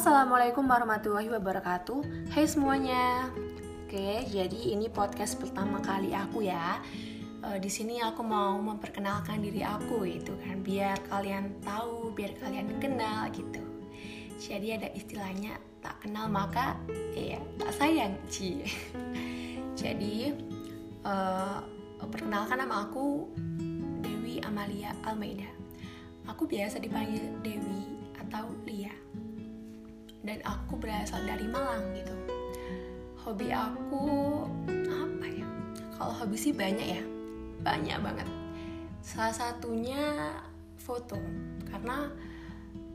Assalamualaikum warahmatullahi wabarakatuh. Hai semuanya. Oke, jadi ini podcast pertama kali aku ya. E, di sini aku mau memperkenalkan diri aku itu kan, biar kalian tahu, biar kalian kenal gitu. Jadi ada istilahnya tak kenal maka ya tak sayang ci. jadi e, perkenalkan nama aku Dewi Amalia Almeida. Aku biasa dipanggil Dewi atau Lia dan aku berasal dari Malang gitu. Hobi aku apa ya? Kalau hobi sih banyak ya. Banyak banget. Salah satunya foto. Karena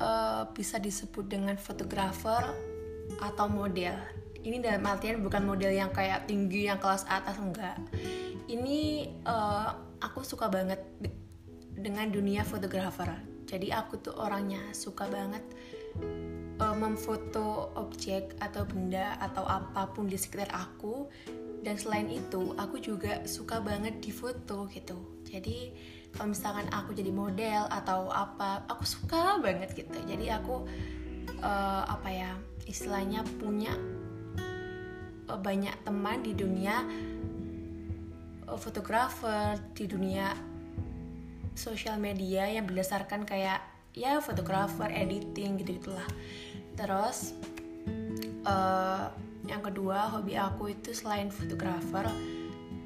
uh, bisa disebut dengan fotografer atau model. Ini dalam artian bukan model yang kayak tinggi yang kelas atas enggak. Ini uh, aku suka banget dengan dunia fotografer. Jadi aku tuh orangnya suka banget memfoto objek atau benda atau apa pun di sekitar aku. Dan selain itu aku juga suka banget difoto gitu. Jadi kalau misalkan aku jadi model atau apa aku suka banget gitu. Jadi aku uh, apa ya istilahnya punya uh, banyak teman di dunia uh, fotografer di dunia sosial media yang berdasarkan kayak ya fotografer editing gitu gitulah terus uh, yang kedua hobi aku itu selain fotografer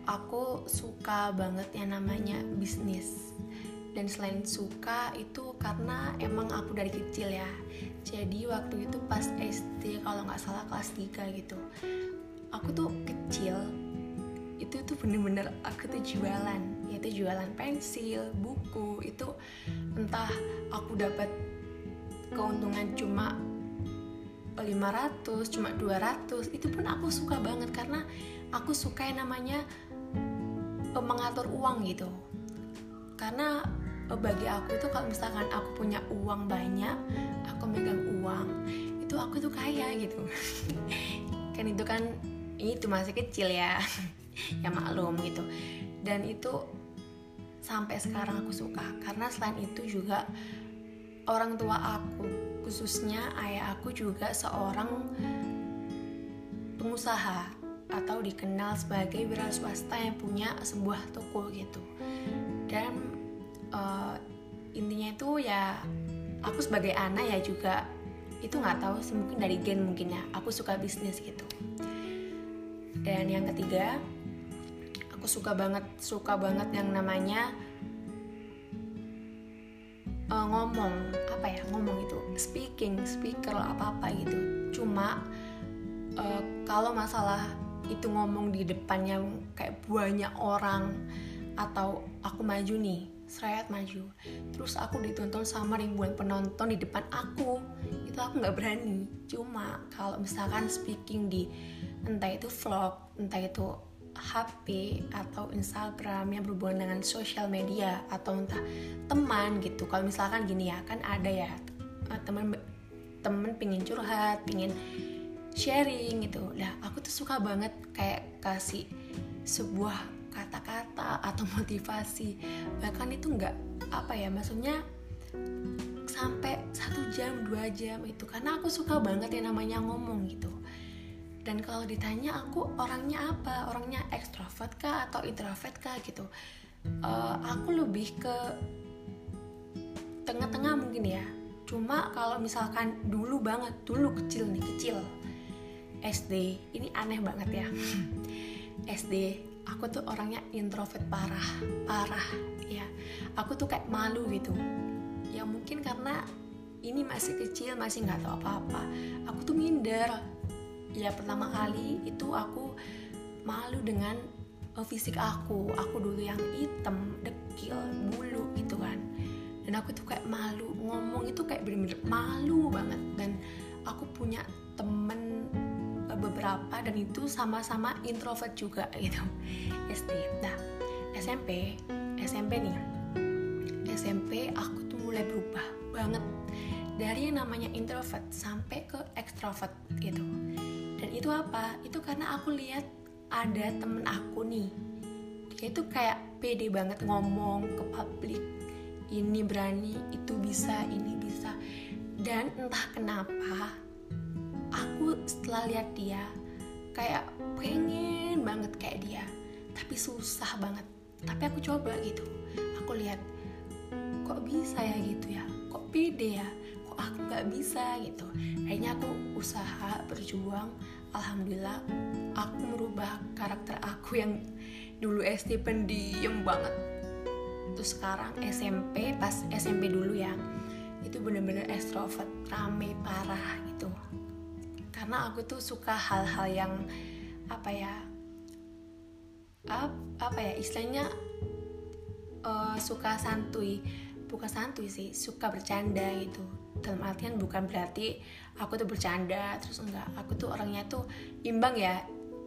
aku suka banget yang namanya bisnis. Dan selain suka itu karena emang aku dari kecil ya. Jadi waktu itu pas SD kalau nggak salah kelas 3 gitu aku tuh kecil itu tuh bener-bener aku tuh jualan. Yaitu jualan pensil buku itu entah aku dapat keuntungan cuma 500 cuma 200 itu pun aku suka banget karena aku suka yang namanya eh, mengatur uang gitu. Karena eh, bagi aku itu kalau misalkan aku punya uang banyak aku megang uang itu aku tuh kaya gitu. Kan itu kan ini tuh masih kecil ya. Ya maklum gitu. Dan itu sampai sekarang aku suka. Karena selain itu juga orang tua aku khususnya ayah aku juga seorang pengusaha atau dikenal sebagai wira swasta yang punya sebuah toko gitu. Dan uh, intinya itu ya aku sebagai anak ya juga itu nggak tahu sih mungkin dari gen mungkin ya aku suka bisnis gitu. Dan yang ketiga aku suka banget suka banget yang namanya uh, ngomong apa ya ngomong itu speaking speaker apa apa gitu. Cuma uh, kalau masalah itu ngomong di depannya kayak banyak orang atau aku maju nih seret maju terus aku ditonton sama ribuan penonton di depan aku itu aku nggak berani. Cuma kalau misalkan speaking di entah itu vlog entah itu HP atau Instagram yang berhubungan dengan sosial media atau entah teman gitu. Kalau misalkan gini ya kan ada ya teman temen pingin curhat pingin sharing gitu. Lah aku tuh suka banget kayak kasih sebuah kata-kata atau motivasi. Bahkan itu nggak apa ya maksudnya sampai satu jam dua jam itu. Karena aku suka banget yang namanya ngomong gitu. Dan kalau ditanya aku orangnya apa? Orangnya ekstrovert kah atau introvert kah gitu? Uh, aku lebih ke tengah-tengah mungkin ya cuma kalau misalkan dulu banget dulu kecil nih kecil. SD ini aneh banget ya. SD aku tuh orangnya introvert parah parah ya. Aku tuh kayak malu gitu. Ya mungkin karena ini masih kecil masih nggak tahu apa-apa. Aku tuh minder. Ya pertama kali itu aku malu dengan uh, fisik aku. Aku dulu yang hitam dekil bulu gitu kan dan aku tuh kayak malu ngomong itu kayak bener-bener malu banget. Dan aku punya temen uh, beberapa dan itu sama-sama introvert juga gitu SD nah SMP SMP nih. SMP aku tuh mulai berubah banget dari yang namanya introvert sampai ke extrovert gitu. Dan itu apa? Itu karena aku lihat ada temen aku nih. Dia itu kayak pede banget ngomong ke publik ini berani itu bisa ini bisa. Dan entah kenapa setelah lihat dia kayak pengen banget kayak dia tapi susah banget. Tapi aku coba gitu. Aku lihat kok bisa ya gitu ya? Kok pede ya? Kok aku nggak bisa? gitu. Akhirnya aku usaha berjuang. Alhamdulillah aku merubah karakter aku yang dulu SD pendiam banget terus sekarang SMP pas SMP dulu ya itu bener-bener extrovert rame parah gitu. Karena aku tuh suka hal-hal yang apa ya ap, apa ya istilahnya uh, suka santuy. Bukan santuy sih suka bercanda gitu. Dalam artian bukan berarti aku tuh bercanda terus enggak. Aku tuh orangnya tuh imbang ya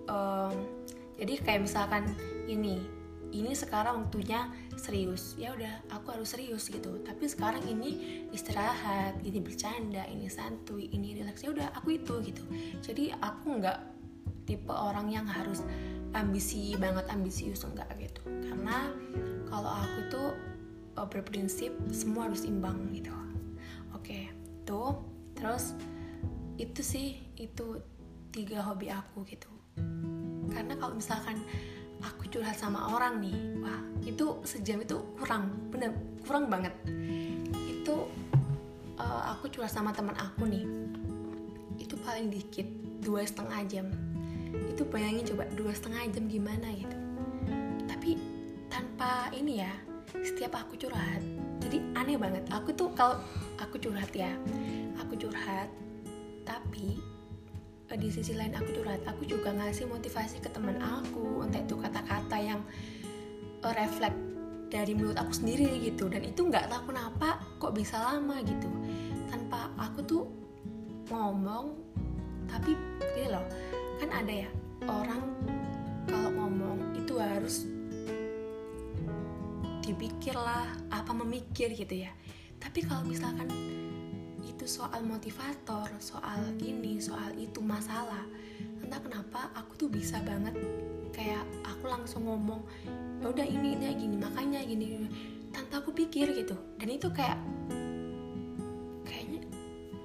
um, jadi kayak misalkan ini ini sekarang waktunya serius. Ya udah aku harus serius gitu. Tapi sekarang ini istirahat ini bercanda ini santuy ini relax. Ya udah aku itu gitu. Jadi aku nggak tipe orang yang harus ambisi banget ambisius enggak gitu. Karena kalau aku tuh uh, berprinsip semua harus imbang gitu. Oke tuh terus itu sih itu tiga hobi aku gitu. Karena kalau misalkan curhat sama orang nih. Wah itu sejam itu kurang bener kurang banget. Itu uh, aku curhat sama teman aku nih. Itu paling dikit dua setengah jam. Itu bayangin coba dua setengah jam gimana gitu. Tapi tanpa ini ya setiap aku curhat jadi aneh banget. Aku tuh kalau aku curhat ya aku curhat tapi di sisi lain aku curhat aku juga ngasih motivasi ke teman aku entah itu kata-kata yang uh, refleks dari mulut aku sendiri gitu. Dan itu nggak tahu kenapa kok bisa lama gitu. Tanpa aku tuh ngomong tapi gini loh kan ada ya orang kalau ngomong itu harus dipikir lah apa memikir gitu ya. Tapi kalau misalkan itu soal motivator soal ini soal itu masalah. Entah kenapa aku tuh bisa banget kayak aku langsung ngomong ya udah ini ini gini makanya gini, tanpa aku pikir gitu. Dan itu kayak kayaknya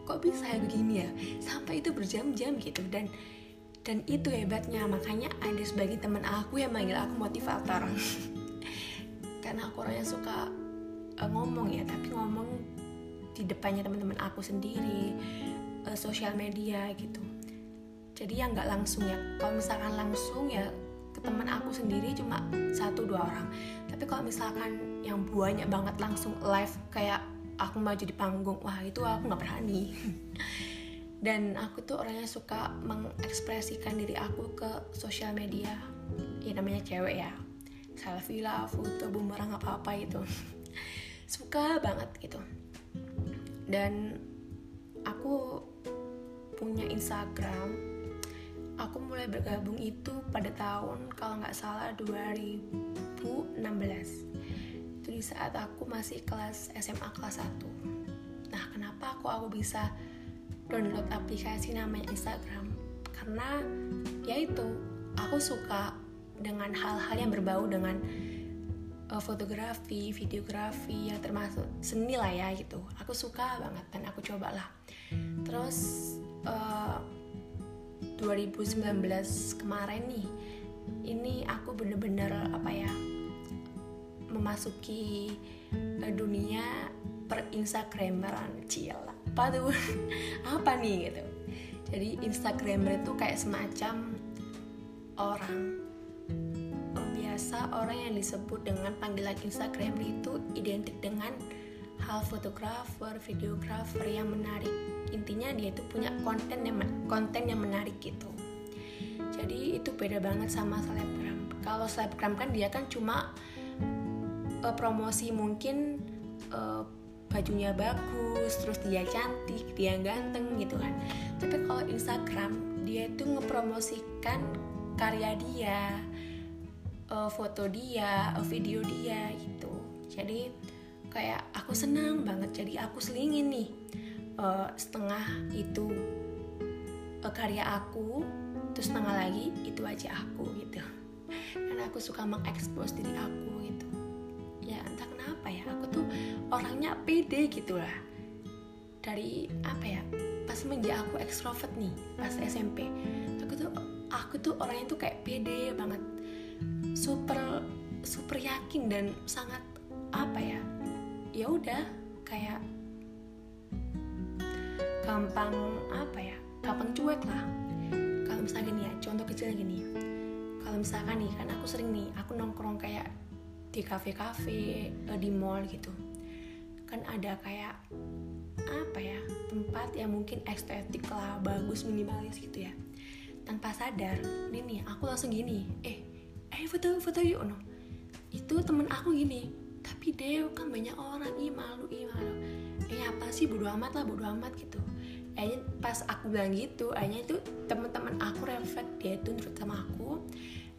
kok bisa ya begini ya? Sampai itu berjam-jam gitu. Dan dan itu hebatnya. Makanya ada sebagai teman aku yang manggil aku motivator. Karena aku orangnya suka uh, ngomong ya. Tapi ngomong di depannya teman-teman aku sendiri uh, sosial media gitu. Jadi ya nggak langsung ya. Kalau misalkan langsung ya ke teman aku sendiri cuma satu dua orang. Tapi kalau misalkan yang banyak banget langsung live kayak aku maju di panggung wah itu aku nggak berani. Dan aku tuh orangnya suka mengekspresikan diri aku ke sosial media. Ya namanya cewek ya. Selfie lah foto bumerang apa apa itu suka banget gitu dan aku punya Instagram. Aku mulai bergabung itu pada tahun kalau nggak salah 2016 itu di saat aku masih kelas SMA kelas 1 nah kenapa aku aku bisa download aplikasi namanya Instagram? Karena yaitu aku suka dengan hal-hal yang berbau dengan uh, fotografi, videografi yang termasuk seni lah ya gitu. Aku suka banget dan aku cobalah. Terus uh, eh, 2019 kemarin nih, ini aku bener-bener apa ya memasuki uh, dunia per Instagrameran cila. Apa tuh? apa nih gitu. Jadi Instagramer itu kayak semacam orang biasa orang yang disebut dengan panggilan Instagram itu identik dengan hal fotografer, videografer yang menarik. Intinya dia itu punya konten yang konten yang menarik gitu. Jadi itu beda banget sama selebgram. Kalau selebgram kan dia kan cuma uh, promosi mungkin uh, bajunya bagus, terus dia cantik, dia ganteng gitu kan. Tapi kalau Instagram dia itu ngepromosikan karya dia, uh, foto dia, uh, video dia gitu. Jadi kayak aku senang banget. Jadi aku selingin nih uh, setengah itu uh, karya aku, terus setengah lagi itu aja aku gitu. Karena aku suka mengekspos diri aku gitu. Ya entah kenapa ya, aku tuh orangnya pede gitu lah. dari apa ya pas semenjak aku ekstrovert nih pas SMP aku tuh aku tuh orangnya tuh kayak pede banget super super yakin dan sangat apa ya ya udah kayak gampang apa ya gampang cuek lah. Kalau misalnya gini ya contoh kecil gini. Kalau misalkan nih kan aku sering nih aku nongkrong kayak di kafe-kafe eh, di mall gitu. Kan ada kayak apa ya tempat yang mungkin estetik lah bagus minimalis gitu ya. Tanpa sadar ini nih aku langsung gini eh eh foto foto yuk. No itu temen aku gini tapi deh kan banyak orang ih malu ih malu. Eh apa sih? Bodo amat lah bodo amat gitu. Akhirnya pas aku bilang gitu akhirnya itu teman-teman aku reflect dia itu nurut sama aku.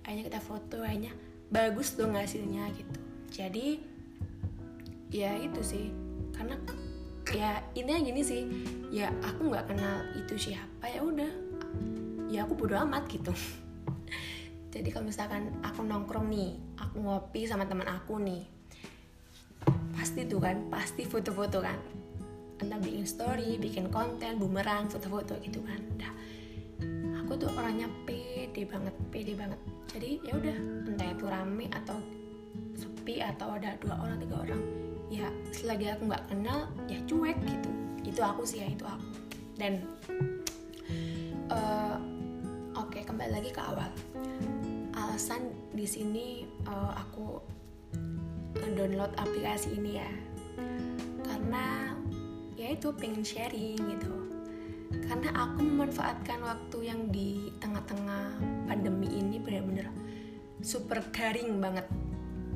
Akhirnya kita foto akhirnya bagus dong hasilnya gitu. Jadi ya itu sih. Karena ya intinya gini sih ya aku nggak kenal itu siapa ya udah. Ya aku bodo amat gitu jadi kalau misalkan aku nongkrong nih aku ngopi sama teman aku nih pasti tuh kan pasti foto-foto kan. Entah bikin story bikin konten bumerang foto-foto gitu kan. Dah. Aku tuh orangnya pede banget pede banget. Jadi ya udah entah itu rame atau sepi atau ada dua orang tiga orang ya selagi aku nggak kenal ya cuek gitu. Itu aku sih ya itu aku. Dan uh, oke okay, kembali lagi ke awal alasan di sini uh, aku download aplikasi ini ya. Karena ya itu pengen sharing gitu. Karena aku memanfaatkan waktu yang di tengah-tengah pandemi ini benar-benar super garing banget.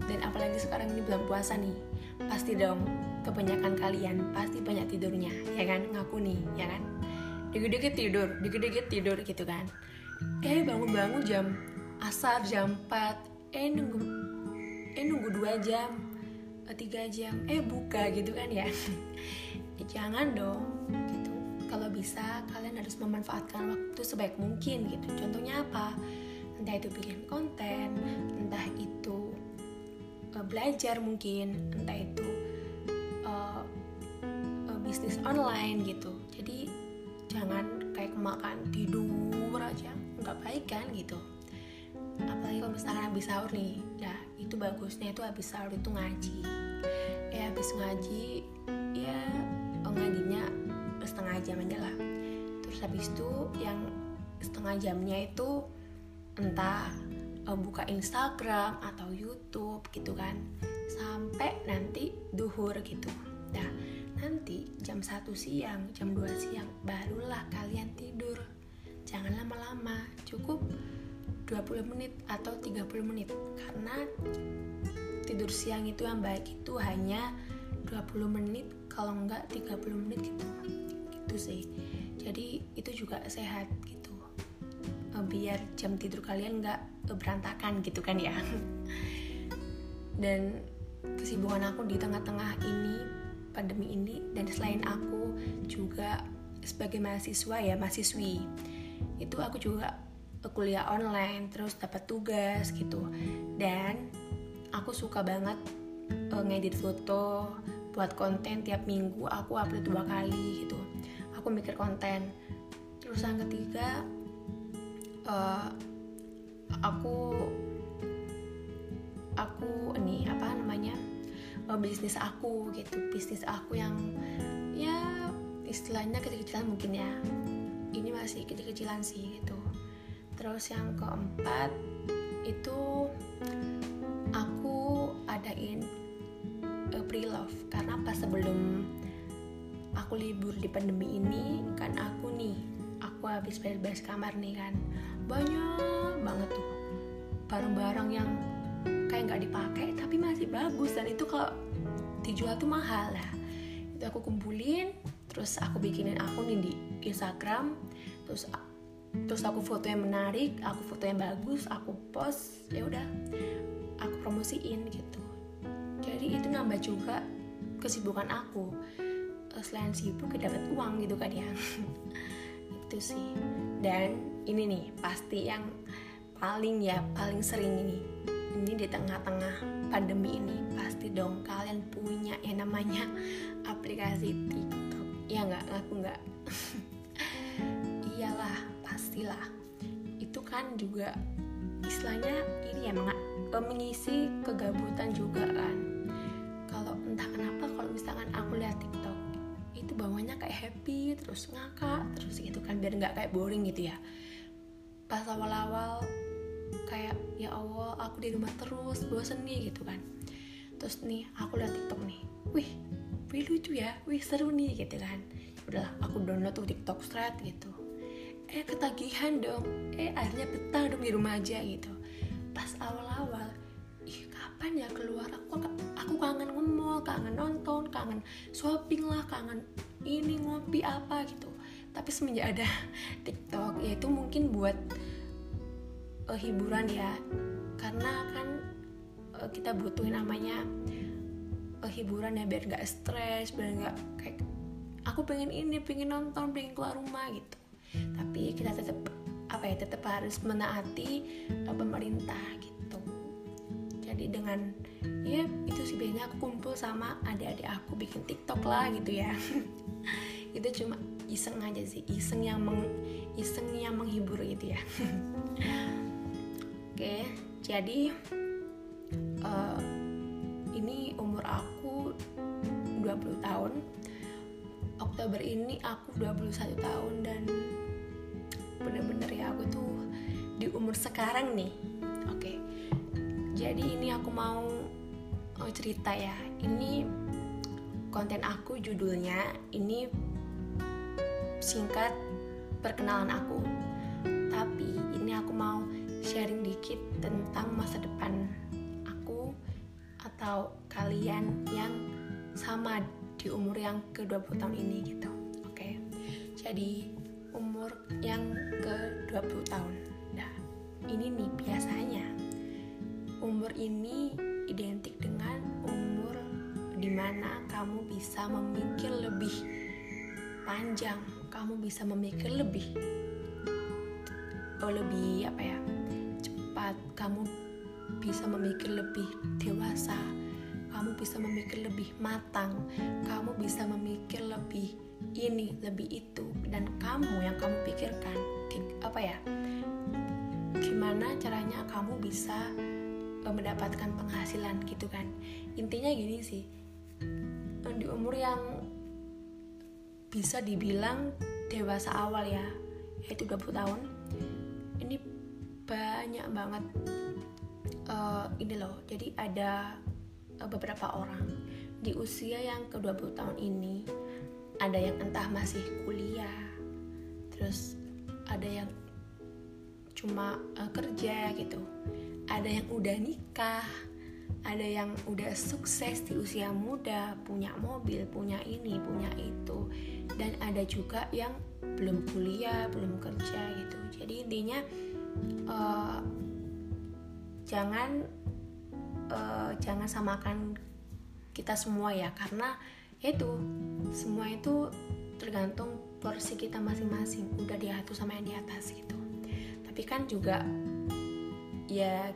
Dan apalagi sekarang ini bulan puasa nih pasti dong kebanyakan kalian pasti banyak tidurnya ya kan? Ngaku nih ya kan? Dikit-dikit tidur dikit-dikit tidur gitu kan. Eh bangun-bangun jam asar jam 4 eh nunggu eh nunggu dua jam eh, tiga jam. Eh buka gitu kan ya. Eh, jangan dong gitu. Kalau bisa kalian harus memanfaatkan waktu sebaik mungkin gitu. Contohnya apa? Entah itu bikin konten entah itu uh, belajar mungkin entah itu uh, uh, bisnis online gitu. Jadi jangan kayak makan tidur aja. Nggak baik kan gitu apalagi kalau misalkan habis sahur nih ya itu bagusnya itu habis sahur itu ngaji. Ya habis ngaji ya oh, ngajinya setengah jam aja lah. Terus habis itu yang setengah jamnya itu entah uh, buka Instagram atau YouTube gitu kan. Sampai nanti duhur gitu. Nah nanti jam 1 siang jam 2 siang barulah kalian tidur. Jangan lama-lama cukup 20 menit atau 30 menit. Karena tidur siang itu yang baik itu hanya 20 menit kalau enggak 30 menit gitu. Gitu sih. Jadi itu juga sehat gitu. Biar jam tidur kalian enggak berantakan gitu kan ya. Dan kesibukan aku di tengah-tengah ini pandemi ini dan selain aku juga sebagai mahasiswa ya mahasiswi itu aku juga kuliah online terus dapat tugas gitu. Dan aku suka banget uh, ngedit foto buat konten tiap minggu aku upload dua kali gitu. Aku mikir konten. Terus yang ketiga uh, aku aku ini apa namanya uh, bisnis aku gitu. Bisnis aku yang ya istilahnya kecil-kecilan mungkin ya. Ini masih kecil-kecilan sih gitu terus yang keempat itu aku adain uh, pre-love. Karena pas sebelum aku libur di pandemi ini kan aku nih aku habis beres-beres kamar nih kan. Banyak banget tuh barang-barang yang kayak nggak dipakai tapi masih bagus. Dan itu kalau dijual tuh mahal lah. Itu aku kumpulin terus aku bikinin akun di Instagram. Terus terus aku foto yang menarik aku foto yang bagus aku post ya udah aku promosiin gitu. Jadi itu nambah juga kesibukan aku. Selain sibuk dapat uang gitu kan ya. Itu sih. Dan ini nih pasti yang paling ya paling sering ini. Ini di tengah-tengah pandemi ini pasti dong kalian punya yang namanya aplikasi TikTok. Ya nggak? Ngaku nggak pastilah. Itu kan juga istilahnya ini ya mengisi kegabutan juga kan. Kalau entah kenapa kalau misalkan aku lihat TikTok itu bawahnya kayak happy terus ngakak terus gitu kan biar nggak kayak boring gitu ya. Pas awal-awal kayak ya Allah aku di rumah terus bosen nih gitu kan. Terus nih aku lihat TikTok nih wih wih lucu ya wih seru nih gitu kan. Udah aku download tuh TikTok straight gitu eh ketagihan dong. Eh akhirnya betah dong di rumah aja gitu. Pas awal-awal ih kapan ya keluar? Aku aku kangen ngemol kangen nonton kangen shopping lah kangen ini ngopi apa gitu. Tapi semenjak ada TikTok ya itu mungkin buat uh, hiburan ya. Karena kan uh, kita butuh namanya uh, hiburan ya biar nggak stres biar nggak kayak aku pengen ini pengen nonton pengen keluar rumah gitu tapi kita tetap apa ya tetap harus menaati uh, pemerintah gitu. Jadi dengan ya itu sih biasanya aku kumpul sama adik-adik aku bikin TikTok lah gitu ya. Itu cuma iseng aja sih iseng yang meng, iseng yang menghibur gitu ya. Oke jadi uh, ini umur aku 20 tahun Oktober ini aku 21 tahun dan bener-bener ya aku tuh di umur sekarang nih. Oke. Jadi ini aku mau cerita ya. Ini konten aku judulnya ini singkat perkenalan aku. Tapi ini aku mau sharing dikit tentang masa depan aku atau kalian yang sama di umur yang ke-20 tahun ini gitu. Oke. Jadi umur yang ke-20 tahun. Nah, ini nih biasanya umur ini identik dengan umur di mana kamu bisa memikir lebih panjang kamu bisa memikir lebih oh lebih apa ya cepat kamu bisa memikir lebih dewasa kamu bisa memikir lebih matang kamu bisa memikir lebih ini lebih itu. Dan kamu yang kamu pikirkan apa ya? Gimana caranya kamu bisa eh, mendapatkan penghasilan gitu kan? Intinya gini sih di umur yang bisa dibilang dewasa awal ya yaitu 20 tahun ini banyak banget uh, ini loh. Jadi ada beberapa orang. Di usia yang ke-20 tahun ini ada yang entah masih kuliah terus ada yang cuma uh, kerja gitu. Ada yang udah nikah ada yang udah sukses di usia muda punya mobil punya ini punya itu. Dan ada juga yang belum kuliah belum kerja gitu. Jadi intinya uh, jangan uh, jangan samakan kita semua ya karena itu semua itu tergantung porsi kita masing-masing udah diatur sama yang di atas gitu. Tapi kan juga ya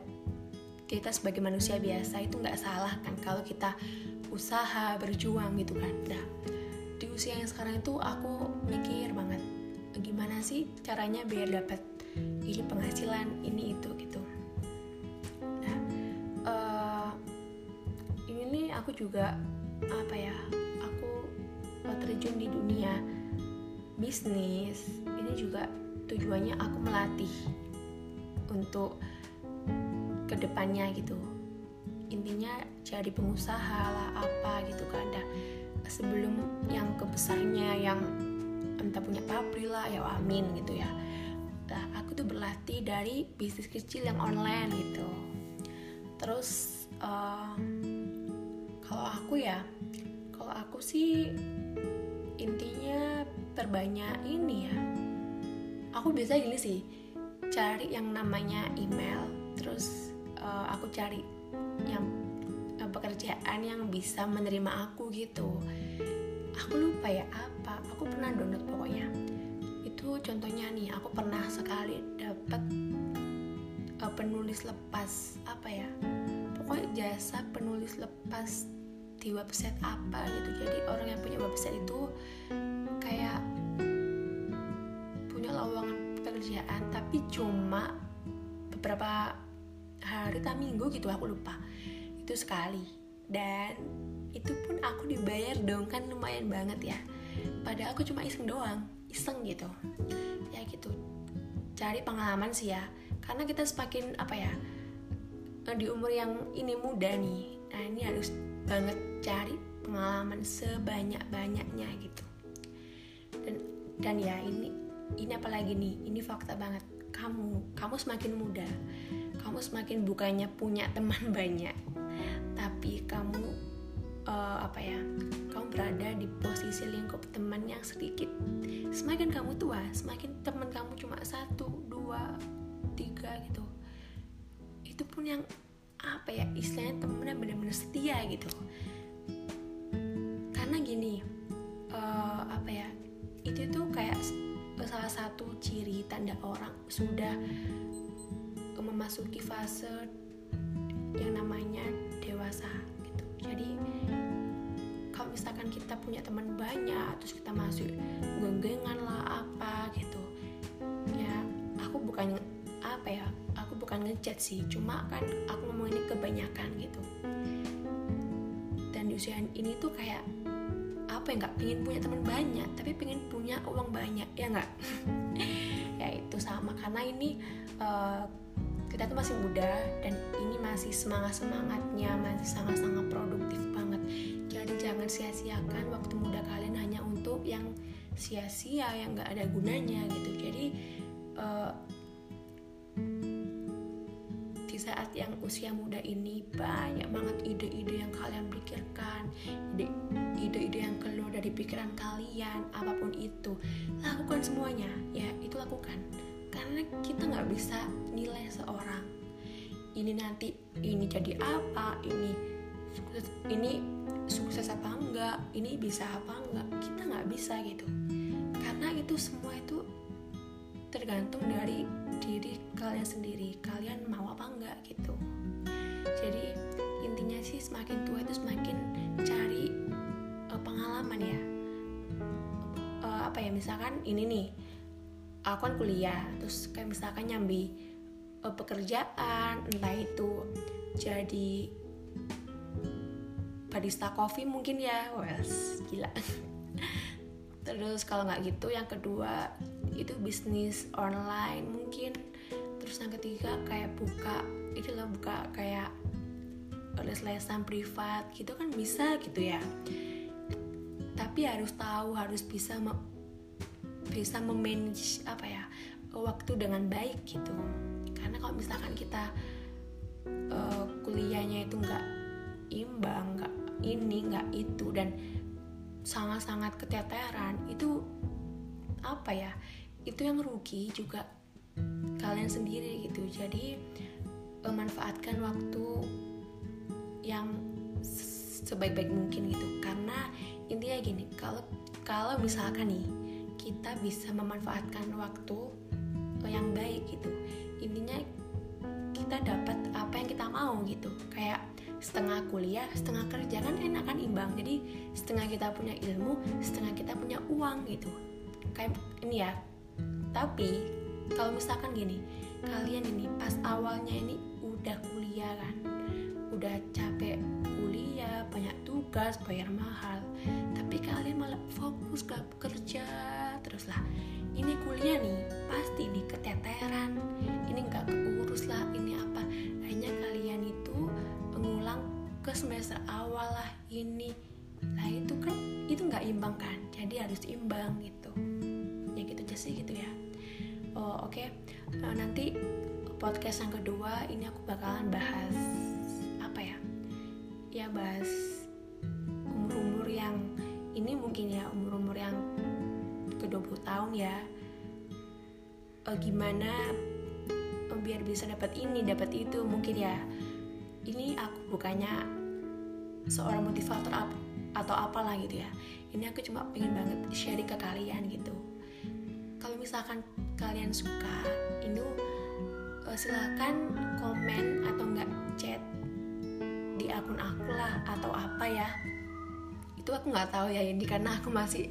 kita sebagai manusia biasa itu nggak salah kan kalau kita usaha berjuang gitu kan. Nah di usia yang sekarang itu aku mikir banget gimana sih caranya biar dapat ini penghasilan ini itu gitu aku juga apa ya aku terjun di dunia bisnis. Ini juga tujuannya aku melatih untuk ke depannya gitu. Intinya jadi pengusaha lah apa gitu kan. Dah sebelum yang kebesarnya yang entah punya pabrik lah ya amin gitu ya. Nah aku tuh berlatih dari bisnis kecil yang online gitu. Terus uh, kalau aku ya kalau aku sih intinya perbanyak ini ya. Aku biasa gini sih cari yang namanya email terus uh, aku cari yang pekerjaan yang bisa menerima aku gitu. Aku lupa ya apa aku pernah download pokoknya. Itu contohnya nih aku pernah sekali dapat uh, penulis lepas apa ya? Pokoknya jasa penulis lepas di website apa gitu. Jadi orang yang punya website itu kayak punya lowongan pekerjaan tapi cuma beberapa hari tak minggu gitu aku lupa. Itu sekali. Dan itu pun aku dibayar dong kan lumayan banget ya. Padahal aku cuma iseng doang iseng gitu. Ya gitu. Cari pengalaman sih ya. Karena kita semakin apa ya di umur yang ini muda nih. Nah ini harus banget cari pengalaman sebanyak banyaknya gitu. Dan dan ya ini ini apalagi nih ini fakta banget. Kamu kamu semakin muda kamu semakin bukannya punya teman banyak tapi kamu uh, apa ya kamu berada di posisi lingkup teman yang sedikit. Semakin kamu tua semakin teman kamu cuma satu dua tiga gitu. Itu pun yang apa ya istilahnya temennya benar-benar setia gitu. Karena gini uh, apa ya itu tuh kayak salah satu ciri tanda orang sudah memasuki fase yang namanya dewasa gitu. Jadi kalau misalkan kita punya teman banyak terus kita masuk genggengan lah apa gitu ya aku bukan apa ya bukan ngechat sih cuma kan aku ngomong ini kebanyakan gitu. Dan di usia ini tuh kayak apa ya nggak pengen punya teman banyak tapi pengen punya uang banyak ya nggak? Ya itu sama karena ini uh, kita tuh masih muda dan ini masih semangat semangatnya masih sangat sangat produktif banget. Jadi jangan sia-siakan waktu muda kalian hanya untuk yang sia-sia yang nggak ada gunanya gitu. Jadi di saat yang usia muda ini banyak banget ide-ide yang kalian pikirkan ide-ide yang keluar dari pikiran kalian apa pun itu. Lakukan semuanya ya itu lakukan. Karena kita nggak bisa nilai seorang. Ini nanti ini jadi apa ini ini sukses apa enggak ini bisa apa enggak. Kita nggak bisa gitu. Karena itu semua itu tergantung dari diri kalian sendiri kalian mau apa enggak gitu. Jadi intinya sih semakin tua itu semakin cari uh, pengalaman ya. Uh, apa ya misalkan ini nih aku kan kuliah terus kayak misalkan nyambi uh, pekerjaan entah itu jadi barista coffee mungkin ya wes gila. Terus kalau nggak gitu yang kedua itu bisnis online mungkin. Terus yang ketiga kayak buka itu lah buka kayak les-lesan privat gitu kan bisa gitu ya. Tapi harus tahu harus bisa me bisa memanage apa ya waktu dengan baik gitu. Karena kalau misalkan kita uh, kuliahnya itu nggak imbang nggak ini nggak itu dan sangat-sangat keteteran itu yang rugi juga kalian sendiri gitu. Jadi memanfaatkan waktu yang sebaik-baik mungkin gitu. Karena intinya gini kalau kalau misalkan nih kita bisa memanfaatkan waktu yang baik gitu intinya kita dapat apa yang kita mau gitu. Kayak setengah kuliah setengah kerja kan enak kan imbang. Jadi setengah kita punya ilmu setengah kita punya uang gitu. Kayak ini ya tapi kalau misalkan gini kalian ini pas awalnya ini udah kuliah kan? Udah capek kuliah banyak tugas bayar mahal. Tapi kalian malah fokus ke kerja terus lah ini kuliah nih pasti di keteteran. Ini nggak keurus lah ini apa. Hanya kalian itu mengulang ke semester awal lah ini. Lah itu kan itu nggak imbang kan? Jadi harus imbang gitu sih gitu ya. Oh oke. Okay. nah, nanti podcast yang kedua ini aku bakalan bahas apa ya? Ya bahas umur-umur yang ini mungkin ya umur-umur yang ke 20 tahun ya. Uh, gimana uh, biar bisa dapat ini dapat itu mungkin ya. Ini aku bukannya seorang motivator ap atau apalah gitu ya. Ini aku cuma pengen banget sharing ke kalian gitu kalau misalkan kalian suka ini uh, silahkan komen atau enggak chat di akun aku lah atau apa ya itu aku nggak tahu ya ini karena aku masih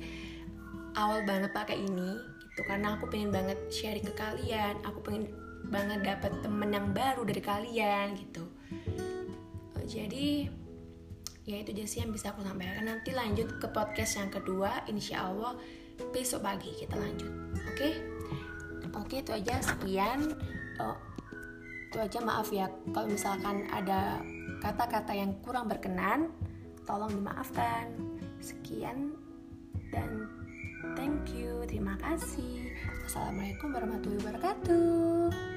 awal banget pakai ini Tuh karena aku pengen banget sharing ke kalian, aku pengen banget dapat temen yang baru dari kalian gitu. Uh, jadi ya itu aja sih yang bisa aku sampaikan. Nanti lanjut ke podcast yang kedua, insya Allah besok pagi kita lanjut. Oke? Okay? Oke itu aja sekian. Uh, itu aja maaf ya kalau misalkan ada kata-kata yang kurang berkenan tolong dimaafkan sekian dan thank you terima kasih assalamualaikum warahmatullahi wabarakatuh